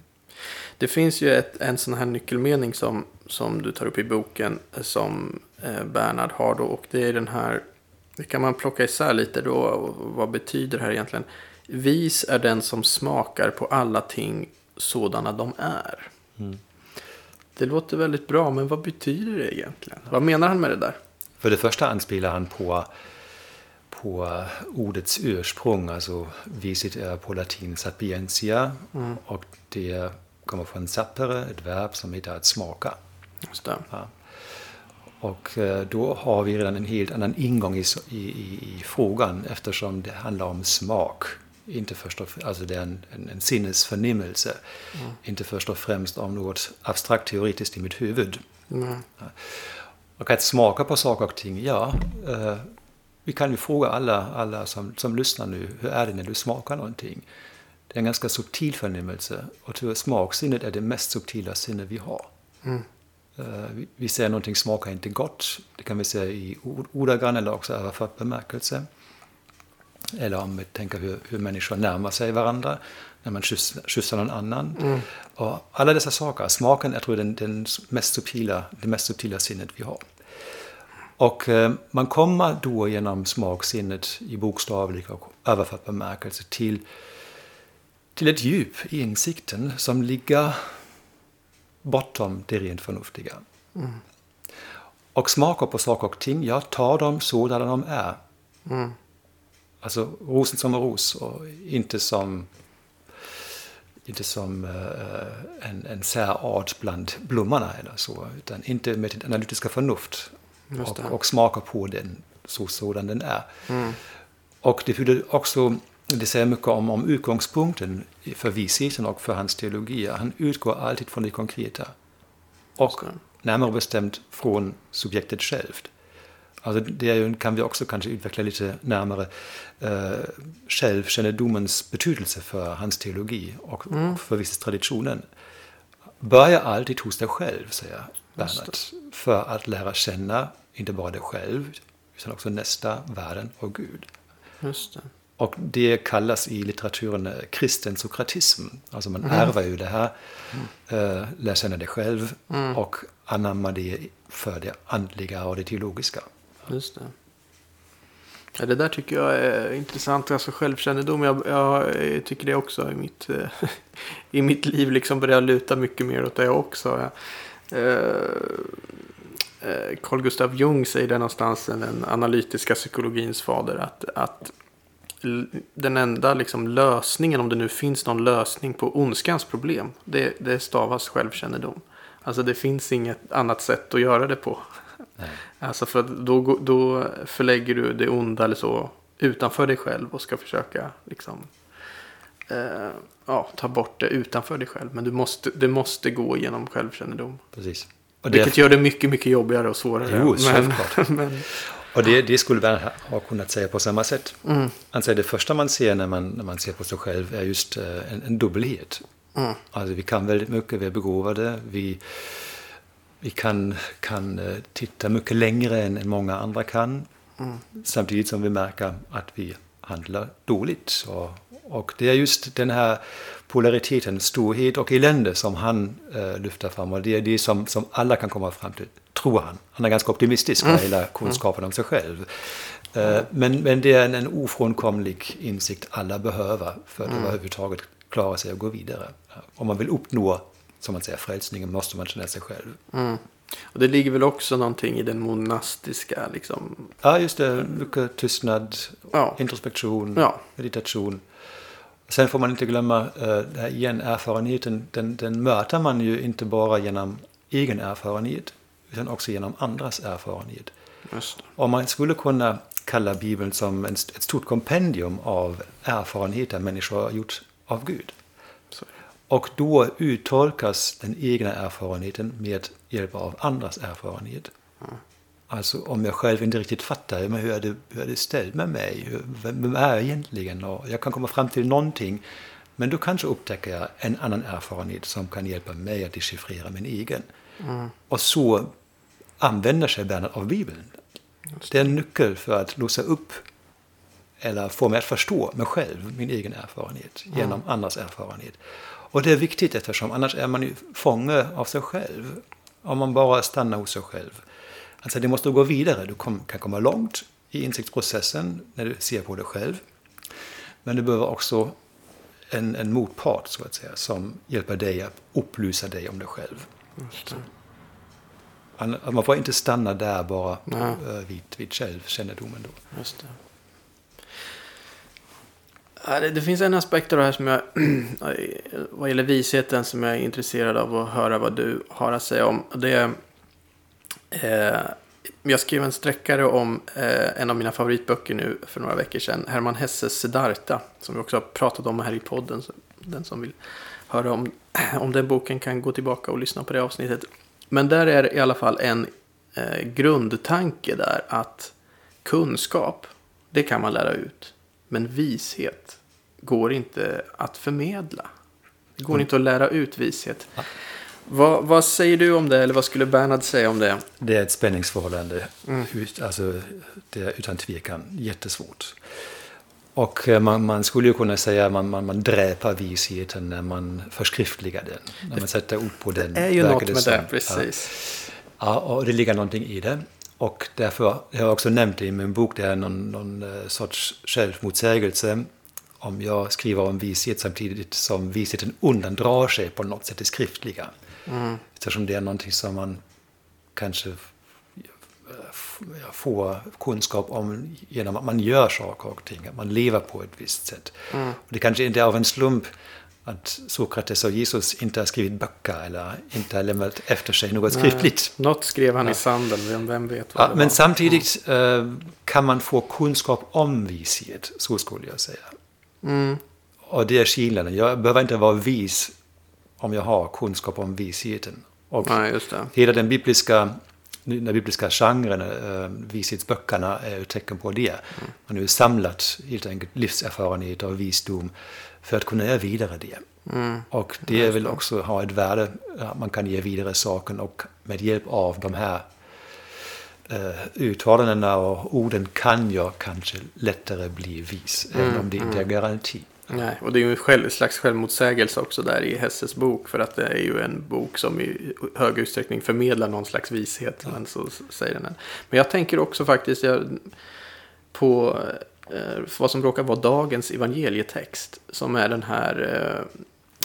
Det finns ju ett, en sån här nyckelmening som, som du tar upp i boken eh, som eh, Bernhard har då. Och det är den här, det kan man plocka isär lite då. Och vad betyder det här egentligen? Vis är den som smakar på alla ting sådana de är. Mm. Det låter väldigt bra, men vad betyder det egentligen? Vad menar han med det där? För det första anspelar han på, på ordets ursprung, alltså visit är på latin sapientia och det kommer från sapere, ett verb som heter att smaka. Just det. Ja. Och eh, då har vi redan en helt annan ingång i, i, i, i frågan eftersom det handlar om smak. Inte först och, alltså det är en, en, en sinnesförnimmelse. Inte först och främst om något abstrakt teoretiskt i mitt huvud. Mm. Och att smaka på saker och ting, ja. Vi kan ju fråga alla, alla som, som lyssnar nu, hur är det när du smakar någonting? Det är en ganska subtil förnimmelse. Och tyvärr smaksinnet är det mest subtila sinne vi har. Mm. Eh, vi, vi säger någonting smakar inte gott. Det kan vi säga i ord- ordagrann eller också överfört bemärkelse. Eller om vi tänker hur, hur människor närmar sig varandra. när man kysser någon annan. Mm. Och alla dessa saker. Smaken är tror jag den, den mest subtila, det mest subtila sinnet vi har. Och eh, man kommer då genom smaksinnet i bokstavlig och överförd bemärkelse till, till ett djup i insikten som ligger bortom det rent förnuftiga. Mm. Och smaker på saker och ting, jag tar dem sådana de är. Mm. Alltså rosen som en ros och inte som, inte som uh, en, en särart bland blommorna eller så. Utan inte med ett analytiska förnuft och, och smaka på den så sådan den är. Mm. Och det fyller också, det säger mycket om, om utgångspunkten för visheten och för hans teologi. Han utgår alltid från det konkreta. Och närmare bestämt från subjektet självt. Alltså det kan vi också kanske utveckla lite närmare. Eh, självkännedomens betydelse för hans teologi och, mm. och för traditionen. Börja alltid hos dig själv, säger Bernhard. För att lära känna inte bara dig själv, utan också nästa, världen och Gud. Just det. Och det kallas i litteraturen eh, kristen sokratism. Alltså man mm. ärver ju det här, mm. äh, lär känna dig själv mm. och anammar det för det andliga och det teologiska. Just det. Ja, det där tycker jag är intressant, alltså självkännedom. Jag, jag tycker det också i mitt, eh, i mitt liv liksom börjar luta mycket mer åt det också. Jag, eh, Carl Gustav Jung säger det någonstans, den analytiska psykologins fader, att, att den enda liksom lösningen, om det nu finns någon lösning på ondskans problem, det, det stavas självkännedom. Alltså det finns inget annat sätt att göra det på. Nej. Alltså för då, då förlägger du det onda eller så utanför dig själv och ska försöka liksom eh, ja, ta bort det utanför dig själv. Men du måste, det måste gå genom självkännedom. Precis. Och Vilket det... gör det mycket, mycket jobbigare och svårare. Jo, men, men, och det, det skulle man ha kunnat säga på samma sätt. Mm. Alltså det första man ser när man, när man ser på sig själv är just eh, en, en dubbelhet. Mm. Alltså vi kan väldigt mycket, vi är begåvade, vi, vi kan, kan eh, titta mycket längre än, än många andra kan. Mm. Samtidigt som vi märker att vi handlar dåligt. Och, och det är just den här polariteten, storhet och elände som han äh, lyfter fram. Och det är det som, som alla kan komma fram till, tror han. Han är ganska optimistisk mm. hela kunskapen om sig själv. Äh, men, men det är en, en ofrånkomlig insikt alla behöver för att mm. överhuvudtaget klara sig och gå vidare. Om man vill uppnå, som man säger, frälsningen måste man känna sig själv. Mm. Och det ligger väl också någonting i den monastiska liksom. Ja, just det. Mycket tystnad, ja. introspektion, ja. meditation. Sen får man inte glömma uh, den igen erfarenheten, den, den möter man ju inte bara genom egen erfarenhet, utan också genom andras erfarenhet. Och man skulle kunna kalla Bibeln som en, ett stort kompendium av erfarenheter människor har gjort av Gud. Och då uttolkas den egna erfarenheten med hjälp av andras erfarenhet. Mm. Alltså om jag själv inte riktigt fattar hur, är det, hur är det ställt med mig? Vem, vem är jag egentligen? Och jag kan komma fram till någonting. Men då kanske upptäcker jag en annan erfarenhet som kan hjälpa mig att dechiffrera min egen. Mm. Och så använder sig Bernhard av Bibeln. Det. är en nyckel för att låsa upp eller få mig att förstå mig själv, min egen erfarenhet, mm. genom andras erfarenhet. Och det är viktigt eftersom annars är man ju fånge av sig själv. Om man bara stannar hos sig själv. Alltså det måste gå vidare. Du kan komma långt i insiktsprocessen när du ser på dig själv. Men du behöver också en, en motpart så att säga som hjälper dig att upplysa dig om dig själv. Man får inte stanna där bara Nej. vid, vid självkännedomen. Då. Just det. Det finns en aspekt av det här som jag, vad gäller visheten, som jag är intresserad av att höra vad du har att säga om. Det är, eh, jag skrev en sträckare om eh, en av mina favoritböcker nu för några veckor sedan. Herman Hesses Siddhartha, som vi också har pratat om här i podden. Den som vill höra om, om den boken kan gå tillbaka och lyssna på det avsnittet. Men där är i alla fall en eh, grundtanke där att kunskap, det kan man lära ut. Men vishet går inte att förmedla. Det går mm. inte att lära ut vishet. Vad, vad, säger du om det, eller vad skulle Bernhard säga om det? Det är ett spänningsförhållande. Mm. Alltså, det är utan tvekan jättesvårt. Och eh, man, man, skulle ju kunna säga att man, man, man dräper visheten när man förskriftligar den. När man sätter ord på den. Det är ju något med det, precis. Ja. ja, och det ligger någonting i det. Och därför, jag har också nämnt det i min bok, det är någon, någon eh, sorts självmotsägelse. Om jag skriver om vishet samtidigt som visheten undandrar sig på något sätt det skriftliga. Mm. Eftersom det är någonting som man kanske få kunskap om genom att man gör saker och ting, att man lever på ett visst sätt. Mm. Och det kanske inte är av en slump att Sokrates och Jesus inte har skrivit böcker eller inte har lämnat efter sig något Nej, skriftligt. Något skrev han ja. i sanden, vem, vem vet vad ja, Men var. samtidigt mm. kan man få kunskap om vishet, så skulle jag säga. Mm. Och det är skillnaden. Jag behöver inte vara vis om jag har kunskap om visheten. Och Nej, hela den bibliska den bibliska genren, äh, vishetsböckerna, är ett tecken på det. Man har ju samlat helt enkelt livserfarenhet och visdom för att kunna ge vidare det. Mm. Och det vill också ha ett värde, man kan ge vidare saken och med hjälp av de här uh, uttalandena och orden kan jag kanske lättare bli vis, mm. även om det inte är mm. garanti. Nej, och det är ju en själv, slags självmotsägelse också där i Hesses bok. För att det är ju en bok som i hög utsträckning förmedlar någon slags vishet. Ja. Men, så säger den. men jag tänker också faktiskt jag, på eh, vad som råkar vara dagens evangelietext. Som är den här eh,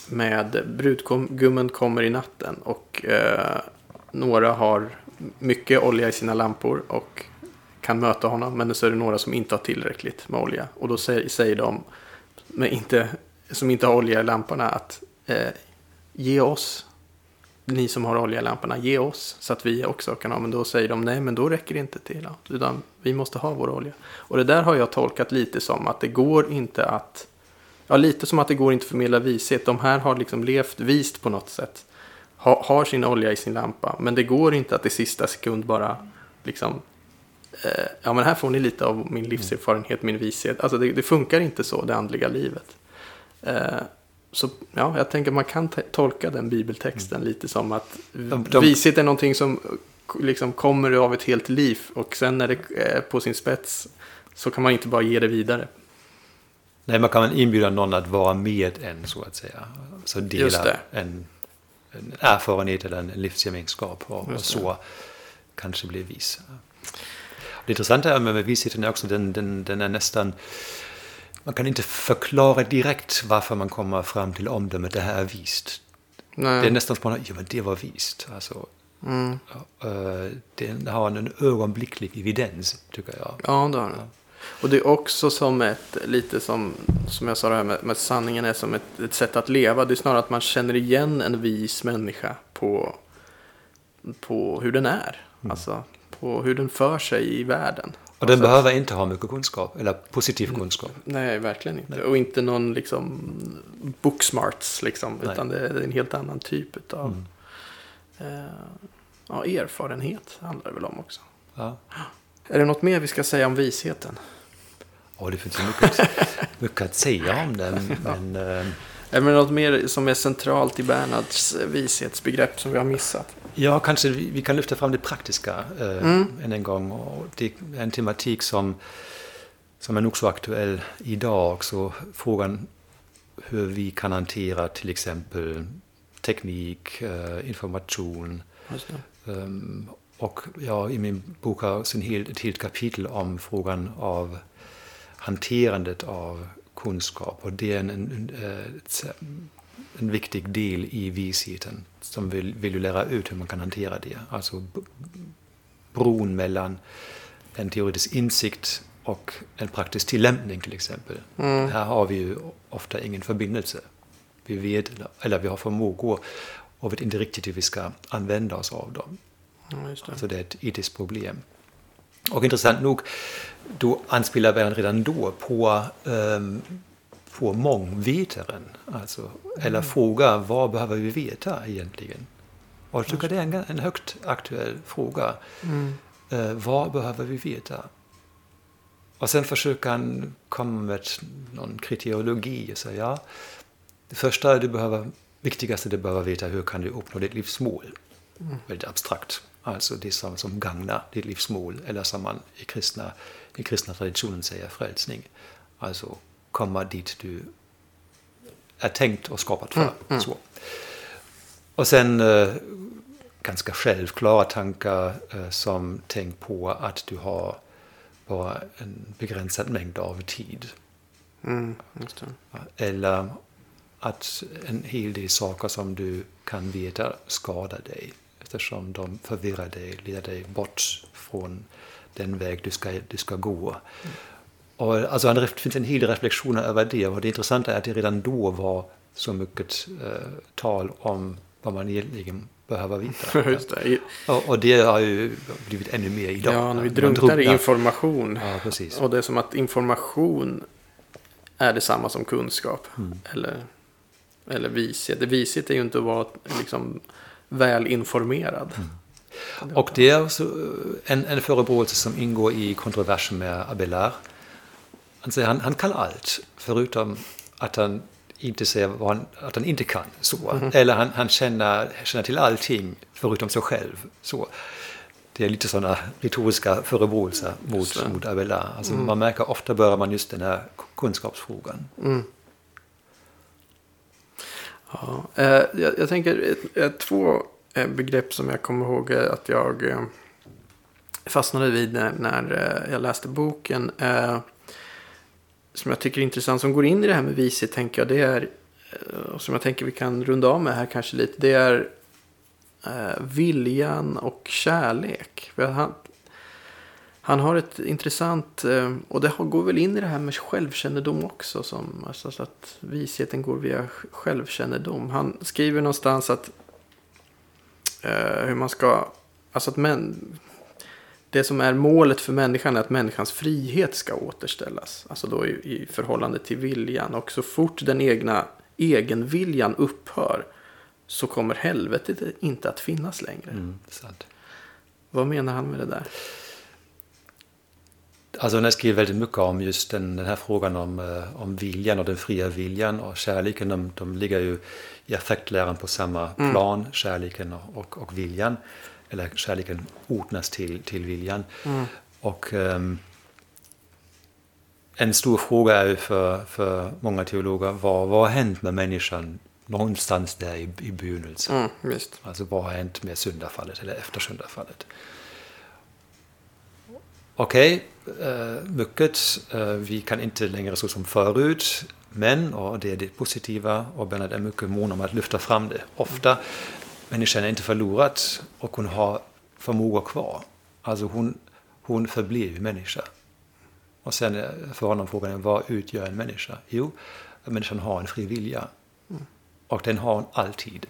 med brudgummen kommer i natten. Och eh, några har mycket olja i sina lampor. Och kan möta honom. Men så är det några som inte har tillräckligt med olja. Och då säger, säger de men inte, som inte har olja i lamporna att eh, ge oss, ni som har olja i lamporna, ge oss så att vi också kan ha. Men då säger de nej, men då räcker det inte till. Utan vi måste ha vår olja. Och det där har jag tolkat lite som att det går inte att, ja lite som att det går inte att förmedla vishet. De här har liksom levt vist på något sätt. Ha, har sin olja i sin lampa. Men det går inte att i sista sekund bara liksom eh, ja men här får ni lite av min livserfarenhet, min vishet. Alltså det, det funkar inte så, det andliga livet. Eh, så ja, jag tänker man kan tolka den bibeltexten mm. lite som att de, de... vishet är någonting som liksom kommer av ett helt liv och sen när det är på sin spets så kan man inte bara ge det vidare. Nej, man kan inbjuda någon att vara med en så att säga. Så dela en, en erfarenhet eller en livsgemenskap och, och så kanske bli vis. Det intressanta med visheten är också den, den, den är nästan man kan inte förklara direkt varför man kommer fram till omdömet det här är vist. Nej. Det är nästan som att ja men det var vist. Alltså, mm. det har en ögonblicklig evidens, tycker jag. Ja, det har den. Och det är också som ett, lite som, som jag sa det här med, med sanningen är som ett, ett, sätt att leva. Det är snarare att man känner igen en vis människa på, på hur den är. Mm. Alltså, på hur den för sig i världen. Och den behöver inte ha mycket kunskap, eller positiv kunskap. Nej, verkligen inte. Nej. Och inte någon liksom booksmarts, liksom, utan det är en helt annan typ av mm. eh, ja, erfarenhet, handlar det väl om också. Ja. Är det något mer vi ska säga om visheten? Ja, det finns mycket, mycket att säga om den. Men, ja. eh, är det något mer som är centralt i Bernhards vishetsbegrepp som vi har missat? Ja, kanske vi, kan lyfta fram det praktiska eh, mm. än en gång. Och det är en tematik som, som är nog så aktuell idag också. Frågan hur vi kan hantera till exempel teknik, eh, information. Um, och ja, i min bok har jag ett helt kapitel om frågan av hanterandet av kunskap. Och det är en, en, en viktig del i visheten som vill, vill lära ut hur man kan hantera det. Alltså bron mellan en teoretisk insikt och en praktisk tillämpning till exempel. Mm. Här har vi ju ofta ingen förbindelse. Vi vet, eller vi har förmågor och vet inte riktigt hur vi ska använda oss av dem. Mm, det. Alltså det är ett etiskt problem. Och intressant nog, då anspelar Bernd redan då på, um, på mångvetaren. Alltså, mm. Eller frågar vad behöver vi veta egentligen? Och jag tycker det är en, en högt aktuell fråga. Mm. Uh, vad behöver vi veta? Och sen försöker han komma med någon kriteriologi och säga ja, det första du behöver, viktigaste du behöver veta hur kan du uppnå ditt livsmål. Mm. Väldigt abstrakt. Alltså det som, som gagnar ditt livsmål eller som man i kristna, i kristna traditionen säger frälsning. Alltså komma dit du är tänkt och skapat för. Så. Och sen eh, ganska självklara tankar eh, som tänk på att du har bara en begränsad mängd av tid. Mm. Eller att en hel del saker som du kan veta skadar dig eftersom de förvirrar dig, leder dig bort från den väg du ska, du ska gå. Och alltså, det finns en hel del reflektioner över det och det intressanta är att det redan då var så mycket eh, tal om vad man egentligen behöver veta. Det. Och, och det har ju blivit ännu mer idag. Ja, när vi drunknar i information. Ja, precis. Och det är som att information är detsamma som kunskap. Mm. Eller, eller vishet. Vishet är ju inte att vara liksom, väl informerad. Mm. Och det är också eh, en, en förebråelse som ingår i kontroversen med Abelard. Han säger han, han kan allt, förutom att han inte säger vad han, att han inte kan. Så. Eller han, han känner, känner till allting, förutom sig själv. Så. Det är lite sådana retoriska förebråelser mot, mot Abelard. Alltså Man märker ofta börjar man just den här kunskapsfrågan. Ja, eh, jag, jag tänker två eh, begrepp som jag kommer ihåg eh, att jag fastnade vid när, när jag läste boken. Som jag tycker är intressant, som går in i det här med vishet, tänker jag, det är, och som jag tänker vi kan runda av med här kanske lite, det är eh, viljan och kärlek. För han, han har ett intressant, eh, och det har- går väl in i det här med självkännedom också. Som, alltså så att visheten går via självkännedom. Han skriver någonstans att eh, hur man ska, alltså att män, det som är målet för människan är att människans frihet ska återställas. Alltså då i, i förhållande till viljan. Och så fort den egna egenviljan upphör så kommer helvetet inte att finnas längre. Mm. Vad menar han med det där? Alltså han har skrivit väldigt mycket om just den, den här frågan om, eh, om viljan och den fria viljan och kärleken. De, de ligger ju i affektläran på samma plan, kärleken och, och, och viljan. Eller kärleken ordnas till, till viljan. Och ehm, en stor fråga är ju för, för många teologer, vad, vad har hänt med människan någonstans där i, i begynnelsen? Mm, visst. Alltså vad har hänt med syndafallet eller efter syndafallet? Okej, eh, mycket. Eh, vi kan inte längre så som förut. Men, och det är det positiva, och Bernhard är mycket mån om att lyfta fram det. Ofta, människan är inte förlorat och hon har förmåga kvar. Alltså hon, hon förblir ju människa. Och sen eh, för honom frågan, är, vad utgör en människa? Jo, människan har en fri vilja. Och den har hon alltid.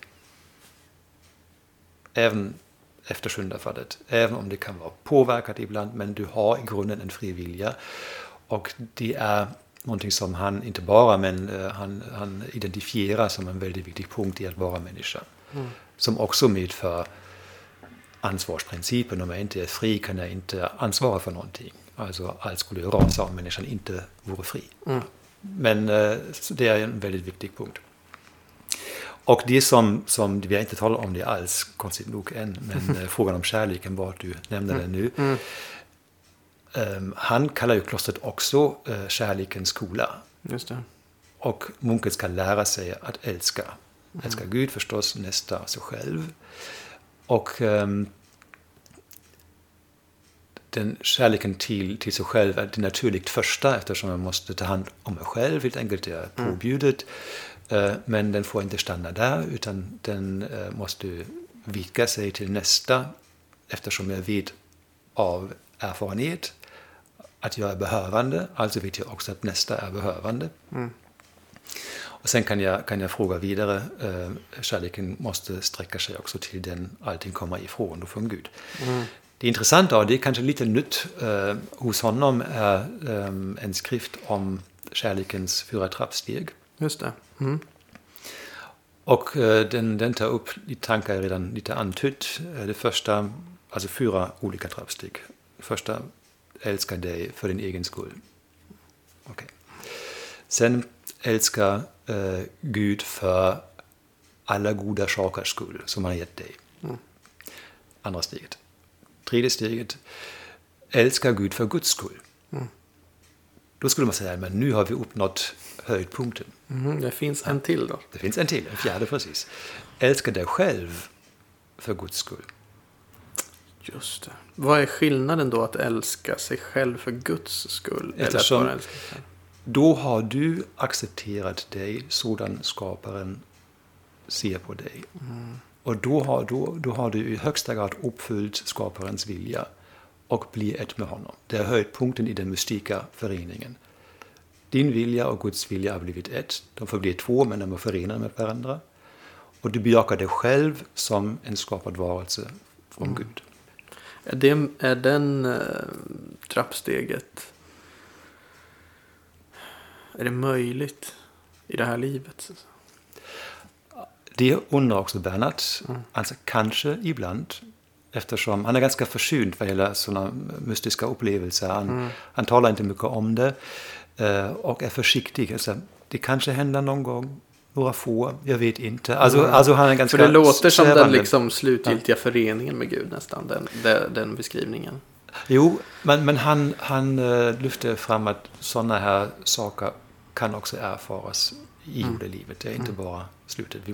Även efter syndafallet. Även om det kan vara påverkat ibland, men du har i grunden en fri vilja. Och det är någonting som han, inte bara, men eh, han, han identifierar som en väldigt viktig punkt i att vara människa. Mm. Som också medför ansvarsprincipen. Om jag inte är fri kan jag inte ansvara för någonting. Alltså allt skulle rasa om människan inte vore fri. Men eh, det är en väldigt viktig punkt. Och det som, som vi har inte talat om det alls, konstigt nog än, men eh, frågan om kärleken, vad du nämnde den nu. Ehm, han kallar ju klostret också eh, kärlekens skola. Just det. Och munken ska lära sig att älska. Älska Gud förstås, nästa sig själv. Och ehm, den kärleken till, till sig själv är det naturligt första eftersom man måste ta hand om mig själv, helt enkelt. Det är påbjudet. Eh, Men den får inte stanna där utan den eh, måste vidga sig till nästa eftersom jag vet av erfarenhet att jag är behövande, alltså vet jag också att nästa är behövande. Och sen kan jag, kan jag fråga vidare, eh, kärleken måste sträcka sig också till den allting kommer ifrån och från Gud. Det intressanta, och det är kanske lite nytt eh, hos honom, är eh, en skrift om kärlekens fyra trappsteg. Just det. Mm. Och eh, den, den tar upp lite tankar jag redan lite antytt. Eh, Det första, alltså fyra olika trappsteg. Det första, älska dig för din egen skull. Okej. Sen älska eh, Gud för alla goda sakers skull som han har gett dig. Andra steget. Tredje steget, älska Gud för Guds skull. då skulle man säga att nu har vi uppnått höjdpunkten. Mm, det finns en till då. Det finns en till, en fjärde precis. Älska dig själv för Guds skull. Just det. Vad är skillnaden då att älska sig själv för Guds skull? Eftersom- eller att bara älska sig själv? Då har du accepterat dig sådan skaparen ser på dig. Och då har, då, då har du i högsta grad uppfyllt skaparens vilja och blir ett med honom. Det är höjdpunkten i den mystika föreningen. Din vilja och Guds vilja har blivit ett. De förblir två, men de är förenade med varandra. Och du bejakar dig själv som en skapad varelse från Gud. Är, det, är den eh, trappsteget... Är det möjligt i det här livet? Det undrar också Bernhard. Alltså kanske ibland. Eftersom han är ganska försynt vad gäller sådana mystiska upplevelser. Han, han talar inte mycket om det. eh, Och är försiktig. Alltså, det kanske händer någon gång. Några få, jag vet inte. Alltså, alltså han är ganska För det låter som den liksom slutgiltiga föreningen med Gud nästan. Den, den, den beskrivningen. Jo, men, men han, han uh, lyfter fram att sådana här saker kan också erfaras i jordelivet. Det är inte bara slutet. Vi,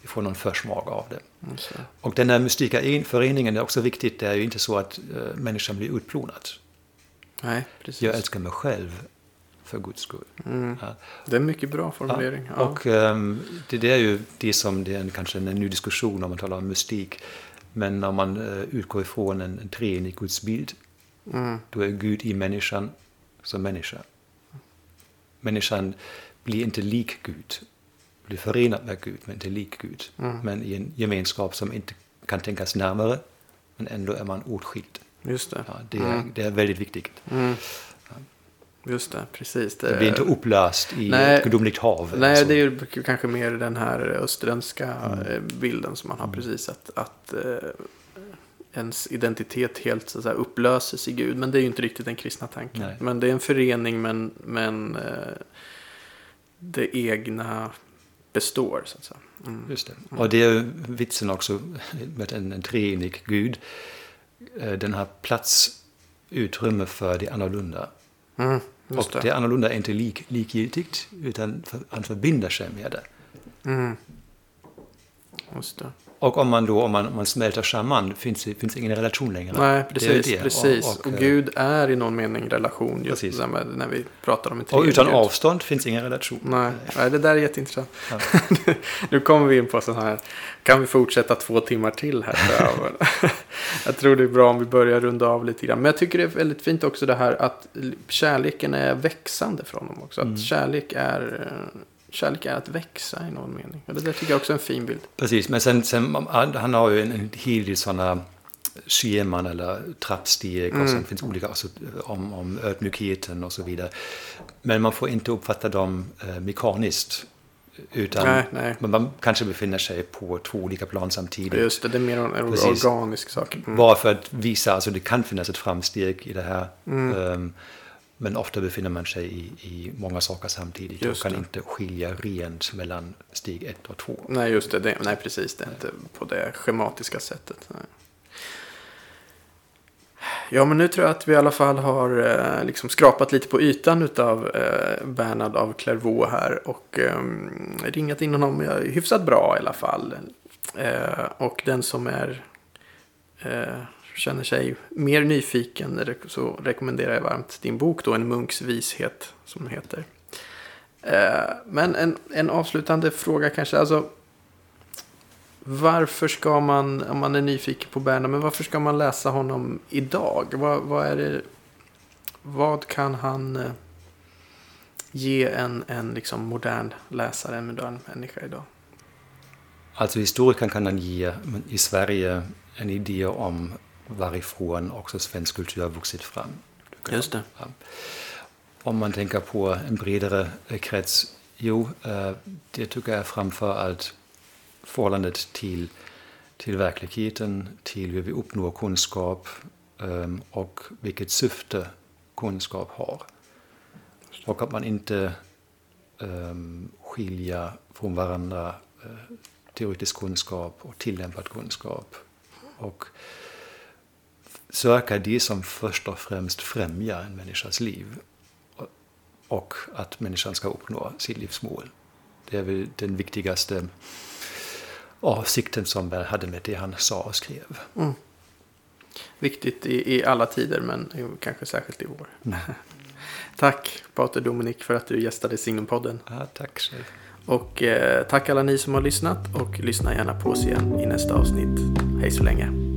vi får någon försmak av det. Mm. Och den här mystika en- föreningen är också viktigt. Det är ju inte så att uh, människan blir utplånad. Nej, precis. Jag älskar mig själv för Guds skull. Mm. Ja. Det är en mycket bra formulering. Ja. Och ehm, det, det är ju det som det är en, kanske en ny diskussion om man talar om mystik. Men om man eh, utgår ifrån en, en treenig Guds bild, Mm. då är Gud i människan som människa. Människan blir inte lik Gud, blir förenad med Gud, men inte lik Gud. Mm. Men i en gemenskap som inte kan tänkas närmare, men ändå är man åtskild. Just det. Ja, det, är, det är väldigt viktigt. Mm. Just det, precis. Det, Det blir inte upplöst i Nej. ett gudomligt hav. Nej, alltså. det är ju kanske mer den här österländska Mm. eh, bilden som man har precis. Att, att eh, ens identitet helt så att säga, upplöses i Gud. Men det är ju inte riktigt den kristna tanken. Nej. Men det är en förening men, men eh, det egna består så att säga. Mm. Just det. Och det är vitsen också med en, en treenig Gud. Den har plats, utrymme för det annorlunda. Mm, just och det. det annorlunda är inte lik, likgiltigt, utan för, han förbinder sig med det. Mm. Det. Och om man då om man, om man smälter samman finns det finns ingen relation längre. Nej, Det precis. det. precis. Och, Och, och, Gud är i någon mening relation. Just Precis. där med, när vi pratar om en och utan Gud. avstånd finns ingen relation. Nej, nej, det där är jätteintressant. Ja. nu kommer vi in på sån här, kan vi fortsätta två timmar till här? jag. Tror det är bra om vi börjar runda av lite grann. Men jag tycker det är väldigt fint också det här att kärleken är växande från dem också. Att Mm. kärlek är, eh, kärlek är att växa i någon mening. Och det där tycker jag också är en fin bild. Precis, men sen, sen han har ju en, en hel del sådana scheman eller trappsteg och Mm. sen finns olika alltså, om, om ödmjukheten och så vidare. Men man får inte uppfatta dem eh, mekaniskt. Utan Nej, nej. Men man kanske befinner sig på två olika plan samtidigt. Just det, det är mer en Precis. organisk sak. Mm. Bara för att visa, alltså det kan finnas ett framsteg i det här. Mm. Ehm, men ofta befinner man sig i, i många saker samtidigt Just och kan det. inte skilja rent mellan steg ett och två. Nej, just det, det. Nej, precis. Det är inte på det schematiska sättet. Nej. Ja, men nu tror jag att vi i alla fall har eh, liksom skrapat lite på ytan utav eh, Bernhard av Clairvaux här. Och eh, ringat in honom ja, hyfsat bra i alla fall. Eh, och den som är eh, känner sig mer nyfiken så rekommenderar jag varmt din bok då, En munks vishet, som den heter. Eh, men en, en avslutande fråga kanske. Alltså, varför ska man, om man är nyfiken på Bernhard, men varför ska man läsa honom idag? Vad, vad är det, vad kan han eh, ge en, en liksom modern läsare, en modern människa idag? Alltså historikern kan han ge i Sverige en idé om varifrån också svensk kultur har vuxit fram. Just det. Om man tänker på en bredare eh, krets, jo, eh, det tycker jag framför allt förhållandet till, till verkligheten, till hur vi uppnår kunskap eh, och vilket syfte kunskap har. Och att man inte um, skilja från varandra eh, teoretisk kunskap och tillämpad kunskap. Och söka det som först och främst främjar en människas liv. Och att människan ska uppnå sitt livsmål. Det är väl den viktigaste avsikten som Bell hade med det han sa och skrev. Mm. Viktigt i, i, alla tider, men kanske särskilt i år. Mm. tack Pater Dominik för att du gästade Signumpodden. Ja, tack själv. Och eh, tack alla ni som har lyssnat och lyssna gärna på oss igen i nästa avsnitt. Hej så länge.